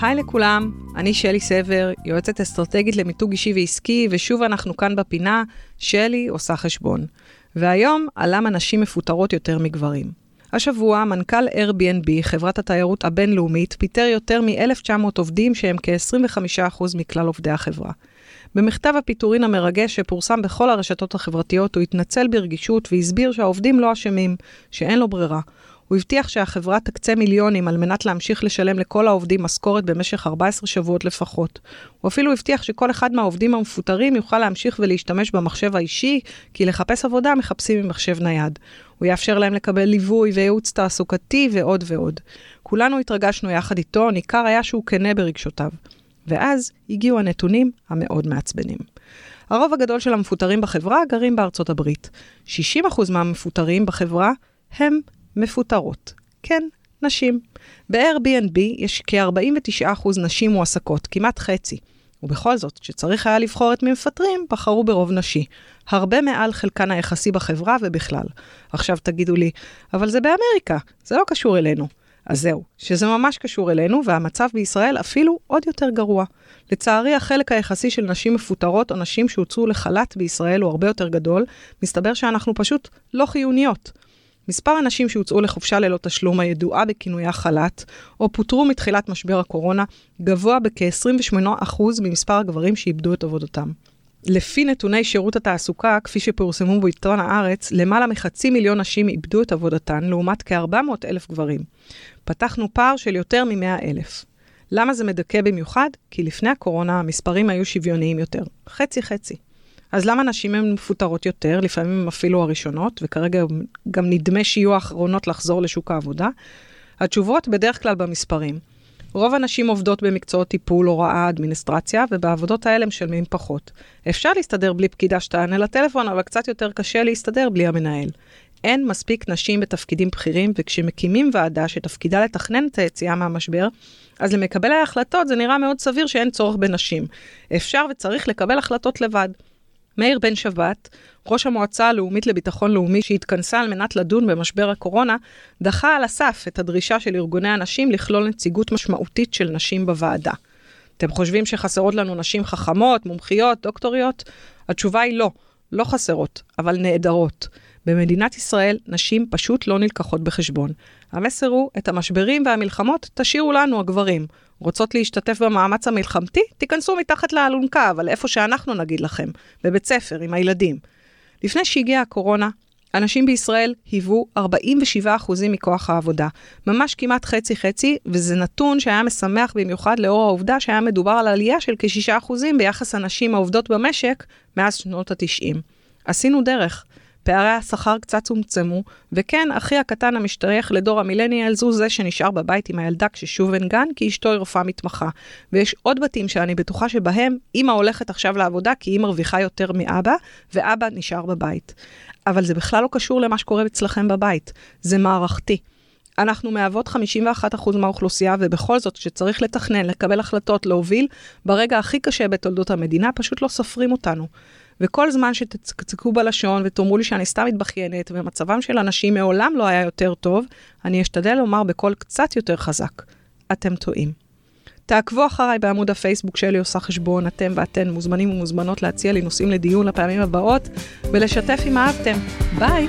היי לכולם, אני שלי סבר, יועצת אסטרטגית למיתוג אישי ועסקי, ושוב אנחנו כאן בפינה, שלי עושה חשבון. והיום, על למה נשים מפוטרות יותר מגברים. השבוע, מנכ"ל Airbnb, חברת התיירות הבינלאומית, פיטר יותר מ-1,900 עובדים שהם כ-25% מכלל עובדי החברה. במכתב הפיטורין המרגש שפורסם בכל הרשתות החברתיות, הוא התנצל ברגישות והסביר שהעובדים לא אשמים, שאין לו ברירה. הוא הבטיח שהחברה תקצה מיליונים על מנת להמשיך לשלם לכל העובדים משכורת במשך 14 שבועות לפחות. הוא אפילו הבטיח שכל אחד מהעובדים המפוטרים יוכל להמשיך ולהשתמש במחשב האישי, כי לחפש עבודה מחפשים עם מחשב נייד. הוא יאפשר להם לקבל ליווי וייעוץ תעסוקתי ועוד ועוד. כולנו התרגשנו יחד איתו, ניכר היה שהוא כנה ברגשותיו. ואז הגיעו הנתונים המאוד מעצבנים. הרוב הגדול של המפוטרים בחברה גרים בארצות הברית. 60% מהמפוטרים בחברה הם מפוטרות. כן, נשים. ב-Airbnb יש כ-49% נשים מועסקות, כמעט חצי. ובכל זאת, כשצריך היה לבחור את מי מפטרים, בחרו ברוב נשי. הרבה מעל חלקן היחסי בחברה ובכלל. עכשיו תגידו לי, אבל זה באמריקה, זה לא קשור אלינו. אז זהו, שזה ממש קשור אלינו, והמצב בישראל אפילו עוד יותר גרוע. לצערי, החלק היחסי של נשים מפוטרות או נשים שהוצאו לחל"ת בישראל הוא הרבה יותר גדול, מסתבר שאנחנו פשוט לא חיוניות. מספר הנשים שהוצאו לחופשה ללא תשלום הידועה בכינויה חל"ת, או פוטרו מתחילת משבר הקורונה, גבוה בכ-28% ממספר הגברים שאיבדו את עבודתם. לפי נתוני שירות התעסוקה, כפי שפורסמו בעיתון הארץ, למעלה מחצי מיליון נשים איבדו את עבודתן, לעומת כ-400 אלף גברים. פתחנו פער של יותר מ-100 אלף. למה זה מדכא במיוחד? כי לפני הקורונה המספרים היו שוויוניים יותר. חצי-חצי. אז למה נשים הן מפוטרות יותר, לפעמים הן אפילו הראשונות, וכרגע גם נדמה שיהיו האחרונות לחזור לשוק העבודה? התשובות בדרך כלל במספרים. רוב הנשים עובדות במקצועות טיפול, הוראה, אדמיניסטרציה, ובעבודות האלה משלמים פחות. אפשר להסתדר בלי פקידה שתענה לטלפון, אבל קצת יותר קשה להסתדר בלי המנהל. אין מספיק נשים בתפקידים בכירים, וכשמקימים ועדה שתפקידה לתכנן את היציאה מהמשבר, אז למקבלי ההחלטות זה נראה מאוד סביר שאין צורך בנשים. אפשר וצריך לקבל החלטות לבד. מאיר בן שבת, ראש המועצה הלאומית לביטחון לאומי שהתכנסה על מנת לדון במשבר הקורונה, דחה על הסף את הדרישה של ארגוני הנשים לכלול נציגות משמעותית של נשים בוועדה. אתם חושבים שחסרות לנו נשים חכמות, מומחיות, דוקטוריות? התשובה היא לא, לא חסרות, אבל נעדרות. במדינת ישראל נשים פשוט לא נלקחות בחשבון. המסר הוא, את המשברים והמלחמות תשאירו לנו הגברים. רוצות להשתתף במאמץ המלחמתי? תיכנסו מתחת לאלונקה, אבל איפה שאנחנו נגיד לכם, בבית ספר, עם הילדים. לפני שהגיעה הקורונה, אנשים בישראל היוו 47% מכוח העבודה, ממש כמעט חצי-חצי, וזה נתון שהיה משמח במיוחד לאור העובדה שהיה מדובר על עלייה של כ-6% ביחס הנשים העובדות במשק מאז שנות ה-90. עשינו דרך. פערי השכר קצת צומצמו, וכן, אחי הקטן המשתייך לדור המילניאלס הוא זה שנשאר בבית עם הילדה כששוב אין גן, כי אשתו היא רופאה מתמחה. ויש עוד בתים שאני בטוחה שבהם אמא הולכת עכשיו לעבודה כי היא מרוויחה יותר מאבא, ואבא נשאר בבית. אבל זה בכלל לא קשור למה שקורה אצלכם בבית, זה מערכתי. אנחנו מהוות 51% מהאוכלוסייה, ובכל זאת, כשצריך לתכנן, לקבל החלטות, להוביל, ברגע הכי קשה בתולדות המדינה, פשוט לא סופרים אותנו. וכל זמן שתצקצקו בלשון ותאמרו לי שאני סתם מתבכיינת, ומצבם של אנשים מעולם לא היה יותר טוב, אני אשתדל לומר בקול קצת יותר חזק. אתם טועים. תעקבו אחריי בעמוד הפייסבוק שלי עושה חשבון, אתם ואתן מוזמנים ומוזמנות להציע לי נושאים לדיון לפעמים הבאות, ולשתף אם אהבתם. ביי!